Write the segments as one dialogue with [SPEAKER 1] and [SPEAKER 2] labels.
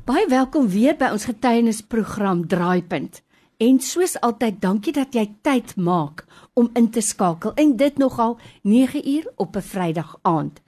[SPEAKER 1] Baie welkom weer by ons getuienisprogram Draaipunt. En soos altyd, dankie dat jy tyd maak om in te skakel en dit nogal 9 uur op 'n Vrydag aand.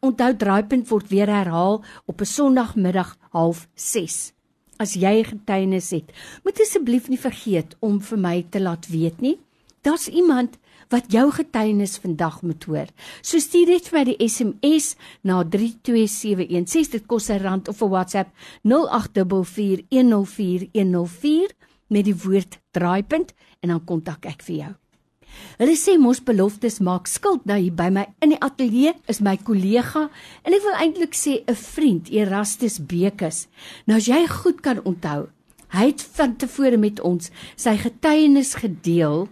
[SPEAKER 1] Onthou Draaipunt word weer herhaal op 'n Sondagmiddag 06:30. As jy getuienis het, moet asseblief nie vergeet om vir my te laat weet nie. Daar's iemand wat jou getuienis vandag moet hoor. So stuur dit vir my die SMS na 32716. Dit kos 'n rand of 'n WhatsApp 0844104104 met die woord draaipunt en dan kontak ek vir jou. Hulle sê mos beloftes maak skuld nou hier by my in die ateljee is my kollega en ek wil eintlik sê 'n vriend Erastus Bekus. Nou as jy goed kan onthou, Hy het van tevore met ons sy getuienis gedeel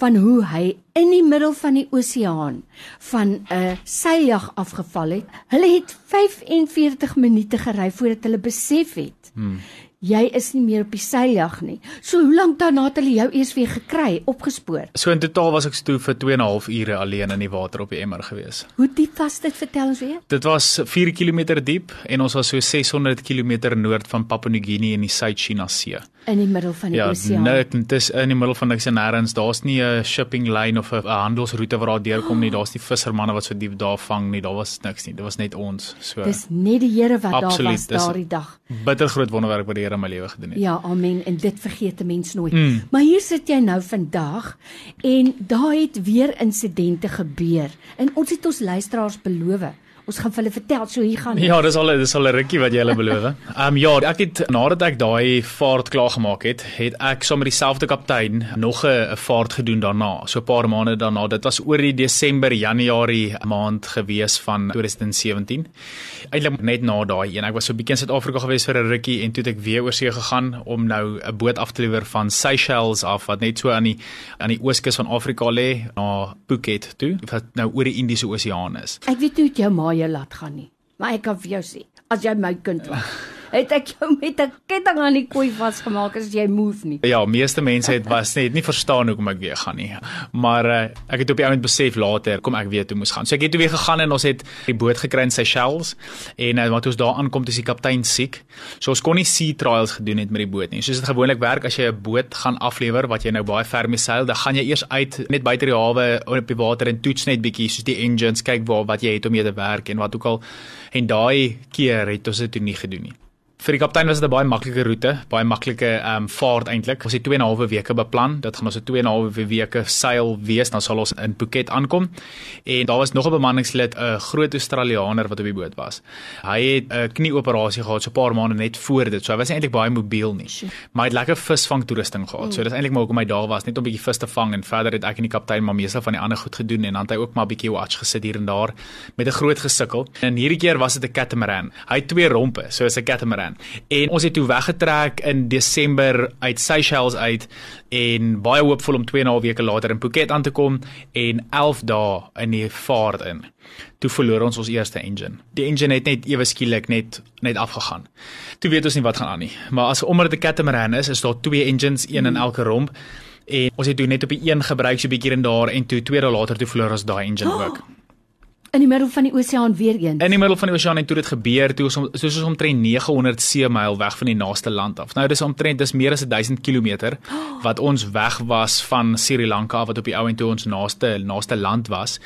[SPEAKER 1] van hoe hy in die middel van die oseaan van 'n seiljag afgeval het. Hulle het 45 minute gery voordat hulle besef het. Hmm jy is nie meer op die seiljag nie. So hoe lank daarna het hulle jou eers weer gekry, opgespoor?
[SPEAKER 2] So in totaal was ek toe vir 2 en 'n half ure alleen in die water op die emmer gewees.
[SPEAKER 1] Hoe diep was dit? Vertel ons weer.
[SPEAKER 2] Dit was 4 km diep en ons was so 600 km noord van Papua Guinea in die Suid-China See.
[SPEAKER 1] In die middel van die
[SPEAKER 2] ja,
[SPEAKER 1] oseaan.
[SPEAKER 2] Ja, dit is in die middel van niks en nêrens. Daar's nie 'n shipping line of 'n handelsroete waar daar deurkom nie. Daar's nie vissermanne wat so diep daar vang nie. Daar was niks nie. Dit was net ons. So
[SPEAKER 1] Dis net die Here wat Absoluut, daar was daardie dag.
[SPEAKER 2] Bitter groot wonderwerk wat die Here in my lewe gedoen het.
[SPEAKER 1] Ja, amen. En dit vergeet 'n mens nooit. Mm. Maar hier sit jy nou vandag en daar het weer insidente gebeur. En ons het ons luisteraars beloof Ons gaan vir hulle vertel so hier gaan.
[SPEAKER 2] Ja, dis al dis al 'n rukkie wat jy hulle beloof. Ehm um, ja, ek het nadat ek daai vaart klaar gemaak het, het ek saam met dieselfde kaptein nog 'n vaart gedoen daarna, so 'n paar maande daarna. Dit was oor die Desember, Januarie maand gewees van 2017. Eintlik net na daai een. Ek was so 'n bietjie in Suid-Afrika gewees vir 'n rukkie en toe het ek weer oor see gegaan om nou 'n boot af te lewer van Seychelles af wat net so aan die aan die ooskus van Afrika lê na Phuket toe, wat nou oor die Indiese Oseaan is.
[SPEAKER 1] Ek weet hoe jou ma jou laat gaan nie. Maar ek kan vir jou sê, as jy my kind was het ek jou met 'n ketting aan die koei vasgemaak as jy move nie.
[SPEAKER 2] Ja, meeste mense het was net nie verstaan hoekom ek weer gaan nie. Maar uh, ek het op die oomblik besef later kom ek weer toe moes gaan. So ek het toe weer gegaan en ons het die boot gekry in Seychelles en uh, wat ons daar aankom dis die kaptein siek. So ons kon nie sea trials gedoen het met die boot nie. Soos dit gewoonlik werk as jy 'n boot gaan aflewer wat jy nou baie ver mee seil, dan gaan jy eers uit net buite die hawe op die water en toets net bietjie soos die engines kyk waar wat jy het om mee te werk en wat ook al en daai keer het ons dit toe nie gedoen nie vir die kaptein was dit 'n baie maklike roete, baie maklike ehm um, vaart eintlik. Ons het 2 en 'n half weke beplan. Dit gaan ons 'n 2 en 'n half weke seil wees, dan sal ons in Phuket aankom. En daar was nog 'n bemanningslid, 'n groot Australianer wat op die boot was. Hy het 'n knieoperasie gehad so 'n paar maande net voor dit. So hy was eintlik baie mobiel nie. Maar hy het lekker visvang toerusting gehad. So dis eintlik maar hoekom hy daar was, net om 'n bietjie vis te vang en verder het ek en die kaptein maar meestal van die ander goed gedoen en dan het hy ook maar 'n bietjie watch gesit hier en daar met 'n groot gesukkel. En hierdie keer was dit 'n catamaran. Hy het twee rompe, so is 'n catamaran en ons het toe weggetrek in Desember uit Seychelles uit en baie hoopvol om 2 en 'n half weke later in Phuket aan te kom en 11 dae in die vaart in. Toe verloor ons ons eerste engine. Die engine het net ewe skielik net net afgegaan. Toe weet ons nie wat gaan aan nie. Maar as omdat dit 'n catamaran is, is daar twee engines, een in elke romp. En ons het toe net op die een gebruik so 'n bietjie en daar en toe 2 dae later toe verloor ons daai engine ook. Oh
[SPEAKER 1] in die middel van die oseaan weer eens.
[SPEAKER 2] In die middel van die oseaan en toe dit gebeur, toe ons soos ons omtrent 900 seemyl weg van die naaste land af. Nou dis omtrent dis meer as 1000 km wat ons weg was van Sri Lanka wat op die ou en toe ons naaste naaste land was.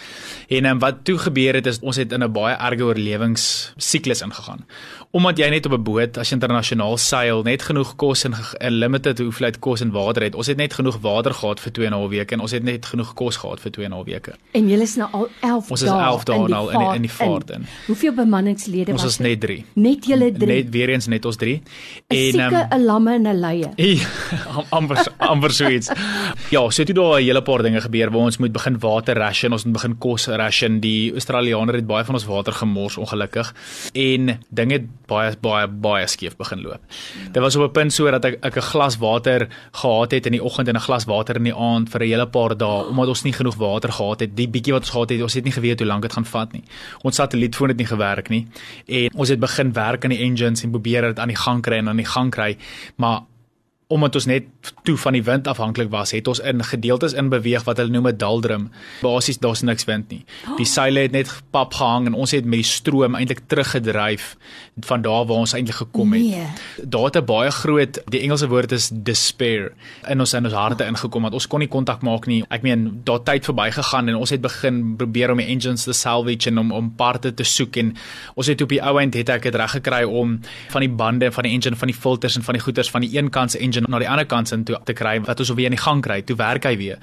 [SPEAKER 2] En um, wat toe gebeur het is ons het in 'n baie erge oorlewingssiklus ingegaan omdat jy net op 'n boot as internasionaal seil net genoeg kos en 'n limited hoeveelheid kos en water het. Ons het net genoeg water gehad vir 2 en 'n half weke en ons het net genoeg kos gehad vir 2 en 'n half weke.
[SPEAKER 1] En julle is nou al 11 dae.
[SPEAKER 2] Ons is 11 dae nou in die, in die vaart in.
[SPEAKER 1] Hoeveel bemanningslede
[SPEAKER 2] was? Ons is net 3.
[SPEAKER 1] Net julle 3.
[SPEAKER 2] Net weer eens net ons 3.
[SPEAKER 1] En 'n um, ehm, lamme en 'n leie.
[SPEAKER 2] amper amper so iets. Ja, so toe daar 'n hele paar dinge gebeur waar ons moet begin water ration, ons moet begin kos ration. Die Australianer het baie van ons water gemors ongelukkig. En dinge baie baie baie skeef begin loop. Ja. Dit was op 'n punt so dat ek ek 'n glas water gehad het in die oggend en 'n glas water in die aand vir 'n hele paar dae omdat ons nie genoeg water gehad het. Die bietjie wat ons gehad het, ons het nie geweet hoe lank dit gaan vat nie. Ons satellietfoon het nie gewerk nie en ons het begin werk aan die engines en probeer dit aan die gang kry en aan die gang kry, maar omdat ons net toe van die wind afhanklik was, het ons in gedeeltes in beweeg wat hulle noem 'n daldrum. Basies daar's niks wind nie. Die seile het net pap gehang en ons het met die stroom eintlik teruggedryf van daar waar ons eintlik gekom het.
[SPEAKER 1] Nee.
[SPEAKER 2] Daar het 'n baie groot, die Engelse woord is despair in ons in ons harte ingekom want ons kon nie kontak maak nie. Ek meen daar tyd verbygegaan en ons het begin probeer om die engines te salvage en om om parte te soek en ons het op die ou end het ek dit reg gekry om van die bande van die engine van die filters en van die goeters van die een kant se engine na die ander kant in toe te kry wat ons weer in die gang kry. Toe werk hy weer.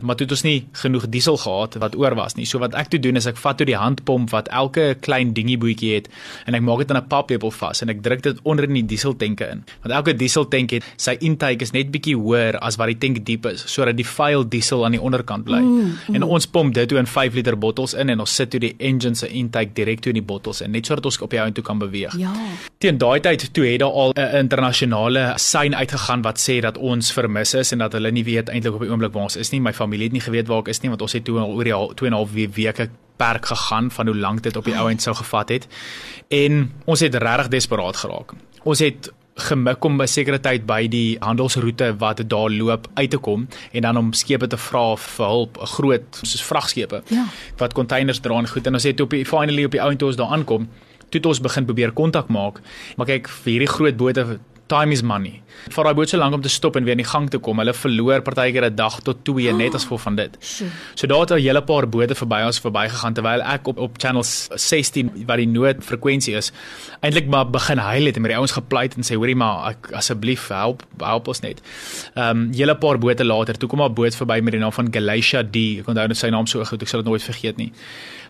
[SPEAKER 2] Maar toe het ons nie genoeg diesel gehad wat oor was nie. So wat ek toe doen is ek vat toe die handpomp wat elke klein dingie boetjie het en ek maak dit in 'n paplepel vas en ek druk dit onder in die dieseltanke in. Want elke dieseltank het sy intake is net bietjie hoër as wat die tank diep is sodat die vuil diesel aan die onderkant bly. Mm, mm. En ons pomp dit toe in 5 liter bottels in en ons sit toe die engine se intake direk toe in die bottels in net sodat ons op die ou en toe kan beweeg.
[SPEAKER 1] Ja.
[SPEAKER 2] Teen daai tyd toe het daar al 'n internasionale sein uitgegaan wat sê dat ons vermis is en dat hulle nie weet eintlik op die oomblik waar ons is nie. My familie het nie geweet waar ek is nie want ons het toe al oor die 2 en 'n half weke perk gegaan van hoe lank dit op die ouend sou gevat het. En ons het regtig desperaat geraak. Ons het gemik om 'n sekere tyd by die handelsroete wat daar loop uit te kom en dan om skepe te vra vir hulp, groot soos vragskepe
[SPEAKER 1] Ja.
[SPEAKER 2] wat containers dra en goed en ons het op die finally op die ouend toe ons daar aankom, toe het ons begin probeer kontak maak. Maar kyk, vir hierdie groot bote time is money. Vir daai boot so lank om te stop en weer in die gang te kom, hulle verloor partykeer 'n dag tot 2 net as gevolg van dit.
[SPEAKER 1] Sjoe.
[SPEAKER 2] So daar het 'n hele paar bote verby ons verbygegaan terwyl ek op op channel 16 wat die noodfrekwensie is, eintlik maar begin huil het en met die ouens gepleit en sê hoorie maar ek asseblief help help ons net. Ehm um, hele paar bote later toe kom 'n boot verby met die naam van Galatia D. Ek onthou net sy naam so goed, ek sal dit nooit vergeet nie.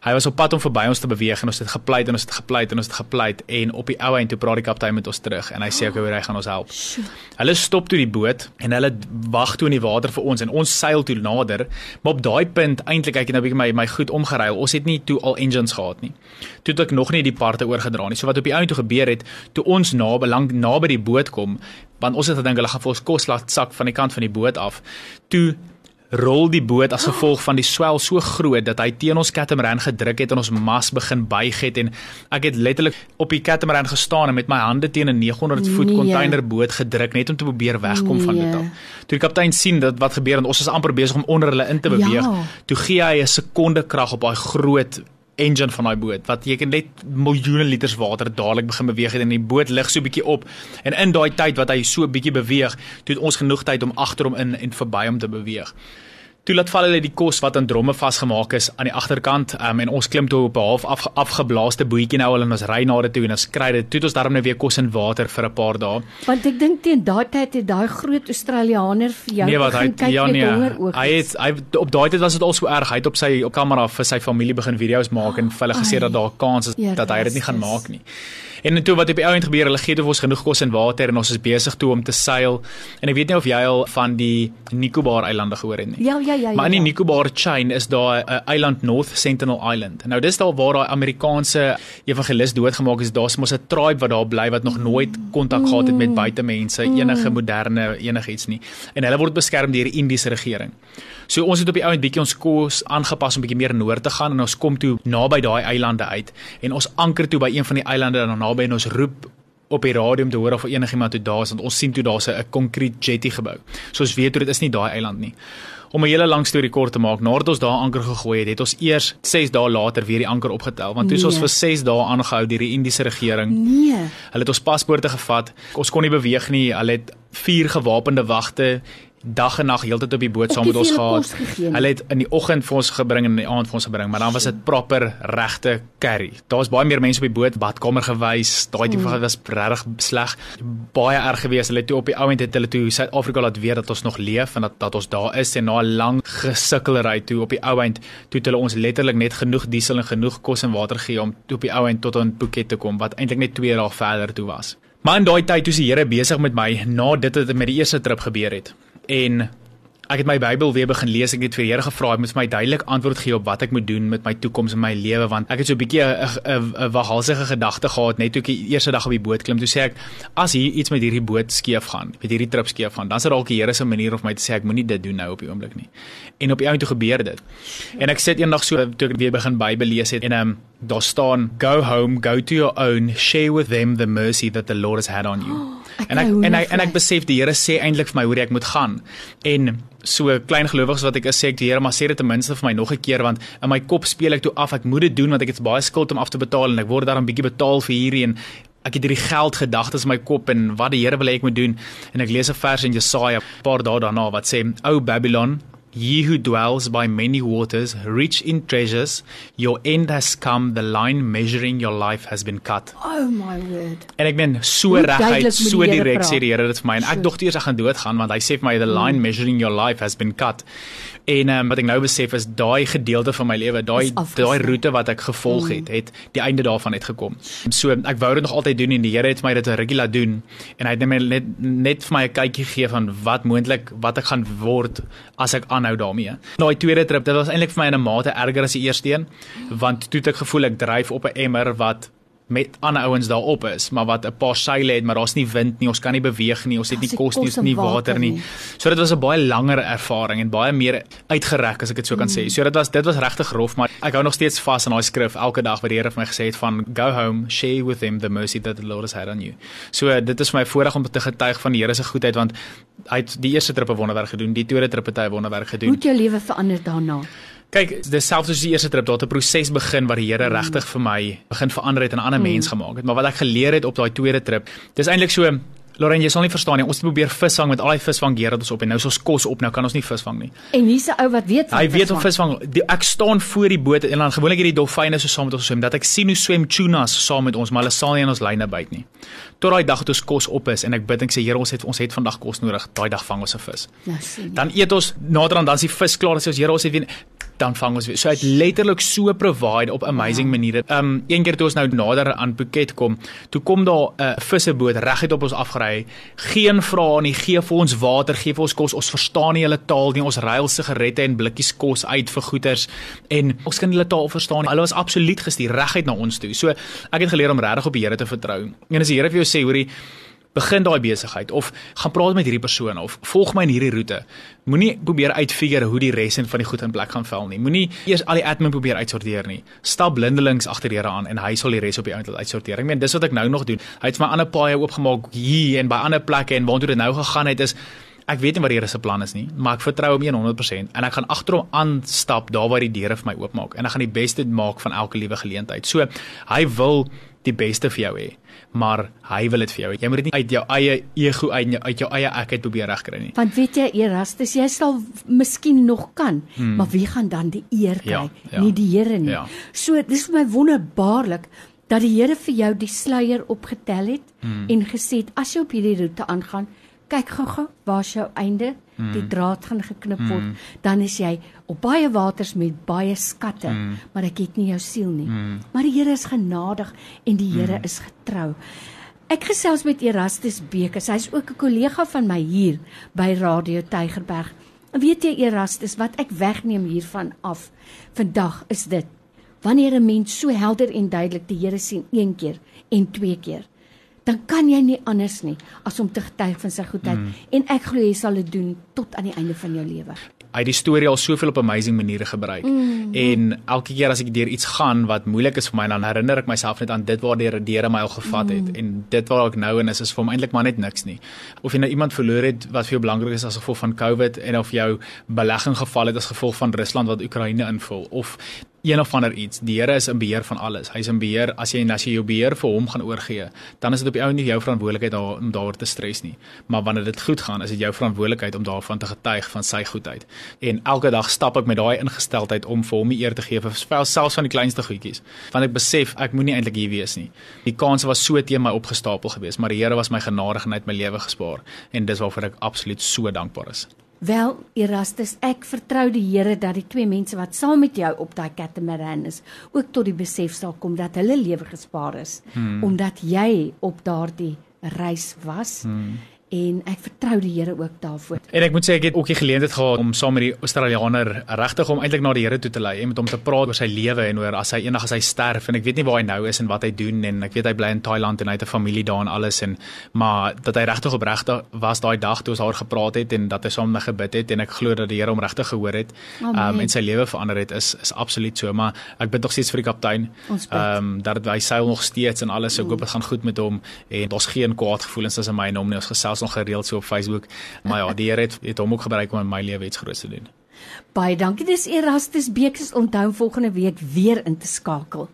[SPEAKER 2] Hy was op pad om verby ons te beweeg en ons het gepleit en ons het gepleit en ons het gepleit en op die ou eind toe praat die kaptein met ons terug en hy sê okay, hoor, hy gaan ons help.
[SPEAKER 1] Sjoe.
[SPEAKER 2] Hulle stop toe die boot en hulle wag toe in die water vir ons en ons seil toe nader. Maar op daai punt eintlik ek het nou bietjie my my goed omgeruil. Ons het nie toe al engines gehad nie. Toe het ek nog nie die parte oorgedra nie. So wat op die ou toe gebeur het, toe ons naby lank naby die boot kom, want ons het gedink hulle gaan vir ons kos laat sak van die kant van die boot af. Toe rol die boot as gevolg van die swel so groot dat hy teen ons catamaran gedruk het en ons mas begin buig het en ek het letterlik op die catamaran gestaan en met my hande teen 'n 900 voet
[SPEAKER 1] Nee.
[SPEAKER 2] containerboot gedruk net om te probeer wegkom van dit
[SPEAKER 1] Nee.
[SPEAKER 2] af. Toe die kaptein sien dat wat gebeur en ons is amper besig om onder hulle in te beweeg,
[SPEAKER 1] Ja.
[SPEAKER 2] toe gee hy 'n sekonde krag op daai groot engine van daai boot wat jy kan net miljoene liters water dadelik begin beweeg het en die boot lig so bietjie op en in daai tyd wat hy so bietjie beweeg, het ons genoeg tyd om agter hom in en verby hom te beweeg. Toe laat val hulle die kos wat in dromme vasgemaak is aan die agterkant um, en ons klim toe op 'n half af, afgeblaaste bootjie nou al en ons ry na dit toe en ons kry dit toe het ons daarom nou weer kos en water vir 'n paar dae.
[SPEAKER 1] Want ek dink teen daai tyd het daai groot Australianer vir jou
[SPEAKER 2] Nee wat hy
[SPEAKER 1] begin kyk
[SPEAKER 2] ja
[SPEAKER 1] met
[SPEAKER 2] nee.
[SPEAKER 1] honger oë.
[SPEAKER 2] Hy het hy op daai tyd was dit al so erg. Hy het op sy op kamera vir sy familie begin video's maak en vir hulle gesê dat daar 'n kans is
[SPEAKER 1] Ja,
[SPEAKER 2] dat hy dit nie gaan maak nie. En toe wat op die ou end gebeur, hulle gee vir ons genoeg kos en water en ons is besig toe om te seil. En ek weet nie of jy al van die Nicobar eilande gehoor het nie.
[SPEAKER 1] Ja ja ja.
[SPEAKER 2] Maar in die
[SPEAKER 1] ja.
[SPEAKER 2] Nicobar chain is daar 'n eiland North Sentinel Island. Nou dis daar waar daai Amerikaanse evangelis doodgemaak is. Daar's mos 'n tribe wat daar bly wat nog nooit kontak gehad het met buitemense, enige moderne enigiets nie. En hulle word beskerm deur die Indiese regering. So ons het op die ou end bietjie ons koers aangepas om bietjie meer noord te gaan en ons kom toe naby daai eilande uit en ons anker toe by een van die eilande dan naby en ons roep op die radio om te hoor of enigiemand toe daar is want ons sien toe daar's 'n konkrete jetty gebou. So ons weet toe dit is nie daai eiland nie. Om 'n hele lang storie kort te maak, nadat ons daar anker gegooi het, het ons eers 6 dae later weer die anker opgetel want toe is ons
[SPEAKER 1] Nee.
[SPEAKER 2] vir 6 dae aangehou deur die Indiese regering.
[SPEAKER 1] Nee.
[SPEAKER 2] Hulle het ons paspoorte gevat. Ons kon nie beweeg nie. Hulle het vier gewapende wagte dag en nag heeltyd op die boot saam met ons gehad.
[SPEAKER 1] gegee.
[SPEAKER 2] Hulle het in die oggend vir ons gebring en in die aand vir ons gebring, maar dan was dit proper regte curry. Daar's baie meer mense op die boot, badkamer gewys. Daai tipe van was regtig sleg. Baie erg geweest. Hulle het toe op die ouend het hulle toe Suid-Afrika laat weet dat ons nog leef en dat dat ons daar is en na 'n lang gesukkelry toe op die ouend toe het hulle ons letterlik net genoeg diesel en genoeg kos en water gee om toe op die ouend tot in Phuket te kom wat eintlik net 2 dae verder toe was. Maar in daai tyd toe die Here besig met my na dit wat met die eerste trip gebeur het. En ek het my Bybel weer begin lees. Ek het vir die Here gevra, hy moet my duidelik antwoord gee op wat ek moet doen met my toekoms en my lewe want ek het so 'n bietjie 'n waghalsige gedagte gehad net toe ek die eerste dag op die boot klim. Toe sê ek, as hier iets met hierdie boot skeef gaan, met hierdie trip skeef gaan, dan is dit dalk die Here se manier of my te sê ek moenie dit doen nou op die oomblik nie. En op die einde toe gebeur dit. En ek sit eendag so toe ek weer begin Bybel lees het en ehm um, daar staan go home, go to your own, share with them the mercy that the Lord has had on you.
[SPEAKER 1] Oh,
[SPEAKER 2] en ek en ek en ek besef die Here sê eintlik vir my hoe ek moet gaan. En so klein gelowiges wat ek is, sê ek die Here maar sê dit ten minste vir my nog 'n keer want in my kop speel ek toe af ek moet dit doen want ek het baie skuld om af te betaal en ek word daarom bietjie betaal vir hierdie en ek het hierdie geld gedagtes in my kop en wat die Here wil hê ek moet doen en ek lees 'n vers in Jesaja 'n paar dae daarna wat sê o Babylon Ye who dwells by many waters, rich in treasures, your end has come, the line measuring your life has been cut.
[SPEAKER 1] Oh my word.
[SPEAKER 2] En ek meen so reguit, so direk sê die Here dit vir my en ek
[SPEAKER 1] Sure.
[SPEAKER 2] dog eers ek gaan doodgaan want hy sê vir my the line measuring your life has been cut. En um, wat ek nou besef is daai gedeelte van my lewe, daai daai roete wat ek gevolg het, het die einde daarvan uitgekom. So ek wou dit nog altyd doen en die Here het my dit regular doen en hy het net net vir my 'n kykie gegee van wat moontlik wat ek gaan word as ek aanhou daarmee. Daai tweede trip, dit was eintlik vir my in 'n mate erger as die eerste een want toe het ek gevoel ek dryf op 'n emmer wat met ander ouens daarop is, maar wat 'n paar seile het, maar daar's nie wind nie, ons kan nie beweeg nie, ons het nie kos nie, ons het nie
[SPEAKER 1] water
[SPEAKER 2] nie. So dit was 'n baie langer ervaring en baie meer uitgerek as ek dit so kan
[SPEAKER 1] Mm.
[SPEAKER 2] sê. So dit was dit was regtig rof, maar ek hou nog steeds vas aan daai skrif elke dag wat die Here vir my gesê het van go home, share with them the mercy that the Lord has had on you. So dit is vir my voorreg om te getuig van die Here se goedheid want hy het die eerste trip 'n wonderwerk gedoen, die tweede trip het hy 'n wonderwerk
[SPEAKER 1] Hoe
[SPEAKER 2] gedoen.
[SPEAKER 1] het jou lewe verander daarna?
[SPEAKER 2] Kyk, dis selfs soos die eerste trip, daar het 'n proses begin waar die Here
[SPEAKER 1] Mm.
[SPEAKER 2] regtig vir my begin verander het en 'n ander mens gemaak het. Maar wat ek geleer het op daai tweede trip, dis eintlik so Lorraine, jy sal nie verstaan nie. Ons het probeer visvang met al die visvanggear wat ons op en nou is ons kos op, nou kan ons nie visvang nie.
[SPEAKER 1] En hier's 'n ou wat weet van
[SPEAKER 2] Hy weet om
[SPEAKER 1] visvang.
[SPEAKER 2] Die, ek staan voor die boot en dan gewoonlik hierdie dolfyne so saam met ons swem dat ek sien hoe swem tunas saam met ons, maar hulle sal nie in ons lyne byt nie. Tot daai dag het ons kos op is en ek bid en ek sê Here, ons het ons het vandag kos nodig. Daai dag vang ons 'n vis.
[SPEAKER 1] Nou sien.
[SPEAKER 2] Dan eet ons nader aan dan is die vis klaar, sê ons Here, ons het weer dan vang ons weer. So hy het letterlik so provide op amazing maniere. Um een keer toe ons nou nader aan Phuket kom, toe kom daar 'n uh, visseboot reguit op ons afgery. Geen vrae nie, gee vir ons water, gee vir ons kos. Ons verstaan nie hulle taal nie. Ons ruil sigarette en blikkies kos uit vir goeders en ons kan hulle taal verstaan nie. Hulle was absoluut gestuur reguit na ons toe. So ek het geleer om regtig op die Here te vertrou. En as die Here vir jou sê, hoorie, begin daai besigheid of gaan praat met hierdie persoon of volg my in hierdie roete. Moenie probeer uitfigure hoe die res van die goed in plek gaan val nie. Moenie eers al die admin probeer uitsorteer nie. Stap blindelings agter die Here aan en hy sal die res op die einde uitsorteer. Ek meen dis wat ek nou nog doen. Hy het my ander paaie oopgemaak hier en by ander plekke en waartoe dit nou gegaan het is Ek weet nie wat die Here se plan is nie, maar ek vertrou hom 100% en ek gaan agter hom aanstap daar waar die deure vir my oopmaak en ek gaan die beste maak van elke liewe geleentheid. So hy wil die beste vir jou hê, maar hy wil dit vir jou. Jy moet dit nie uit jou eie ego uit uit jou eie ek uit probeer regkry nie.
[SPEAKER 1] Want weet jy Erastus, jy sal miskien nog kan, hmm. maar wie gaan dan die eer kry?
[SPEAKER 2] Ja, ja.
[SPEAKER 1] Nie die Here nie.
[SPEAKER 2] Ja.
[SPEAKER 1] So dis vir my wonderbaarlik dat die Here vir jou die sluier opgetel het hmm. en gesê het as jy op hierdie roete aangaan, kyk gou-gou, waar's jou einde? Hmm. Die draad gaan geknip word. Hmm. Dan is jy op baie waters met baie skatte, hmm. maar ek het nie jou siel nie. Hmm. Maar die Here is genadig en die Here hmm. is getrou. Ek gesels met Erastus Bekes. Hy's ook 'n kollega van my hier by Radio Tygerberg. Weet jy Erastus, wat ek wegneem hiervan af vandag is dit. Wanneer 'n mens so helder en duidelik die Here sien een keer en twee keer, dan kan jy nie anders nie as om te getuig van sy goedheid mm. en ek glo jy sal dit doen tot aan die einde van jou lewe.
[SPEAKER 2] Hy het die storie al soveel op amazing maniere gebruik. Mm. En elke keer as ek deur iets gaan wat moeilik is vir my, dan herinner ek myself net aan dit waar die Here my al gevat het mm. en dit waar ek nou in is is vir hom eintlik maar net niks nie. Of jy nou iemand verloor het wat vir jou belangrik is as gevolg van COVID en of jou belegging geval het as gevolg van Rusland wat Oekraïne invul of een of ander iets. Die Here is in beheer van alles. Hy's in beheer. As jy as jy jou beheer vir hom gaan oorgee, dan is dit op die ou nie jou verantwoordelikheid daar, om daaroor te stres nie. Maar wanneer dit goed gaan, is dit jou verantwoordelikheid om daarvan te getuig van sy goedheid. En elke dag stap ek met daai ingesteldheid om vir hom die eer te gee vir selfs van die kleinste goedjies. Want ek besef ek moenie eintlik hier wees nie. Die kanse was so teen my opgestapel geweest, maar die Here was my genadig en hy het my lewe gespaar en dis waarvoor ek absoluut so dankbaar is.
[SPEAKER 1] Wel, Erastus, ek vertrou die Here dat die twee mense wat saam met jou op daai catamaran is, ook tot die besef sal kom dat hulle lewe gespaar is hmm. omdat jy op daardie reis was. Hmm. En ek vertrou die Here ook daarvoor.
[SPEAKER 2] En ek moet sê ek het ook die geleentheid gehad om saam met die Australianer regtig om eintlik na die Here toe te lei en met hom te praat oor sy lewe en oor as hy eendag as hy sterf en ek weet nie waar hy nou is en wat hy doen en ek weet hy bly in Thailand en hy het 'n familie daar en alles en maar dat hy regtig opregtig was daai dag toe ons daar gepraat het en dat hy saam met my gebid het en ek glo dat die Here hom regtig gehoor het um, en sy lewe verander het is is absoluut so maar ek bid nog steeds vir die kaptein. Ehm um, dat hy seil nog steeds en alles so ek hoop dit gaan goed met hom en daar's geen kwaad gevoelens tussen my en hom nie. Ons gesels nog gereeld so op Facebook. Maar ja, die Here het, het hom ook gebruik om in my lewe iets groot te doen.
[SPEAKER 1] Baie dankie. Dis Erastus Beeks. Onthou volgende week weer in te skakel.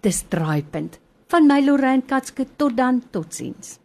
[SPEAKER 1] Dis Draaipunt. Van my Lorraine Katske tot dan. Totsiens.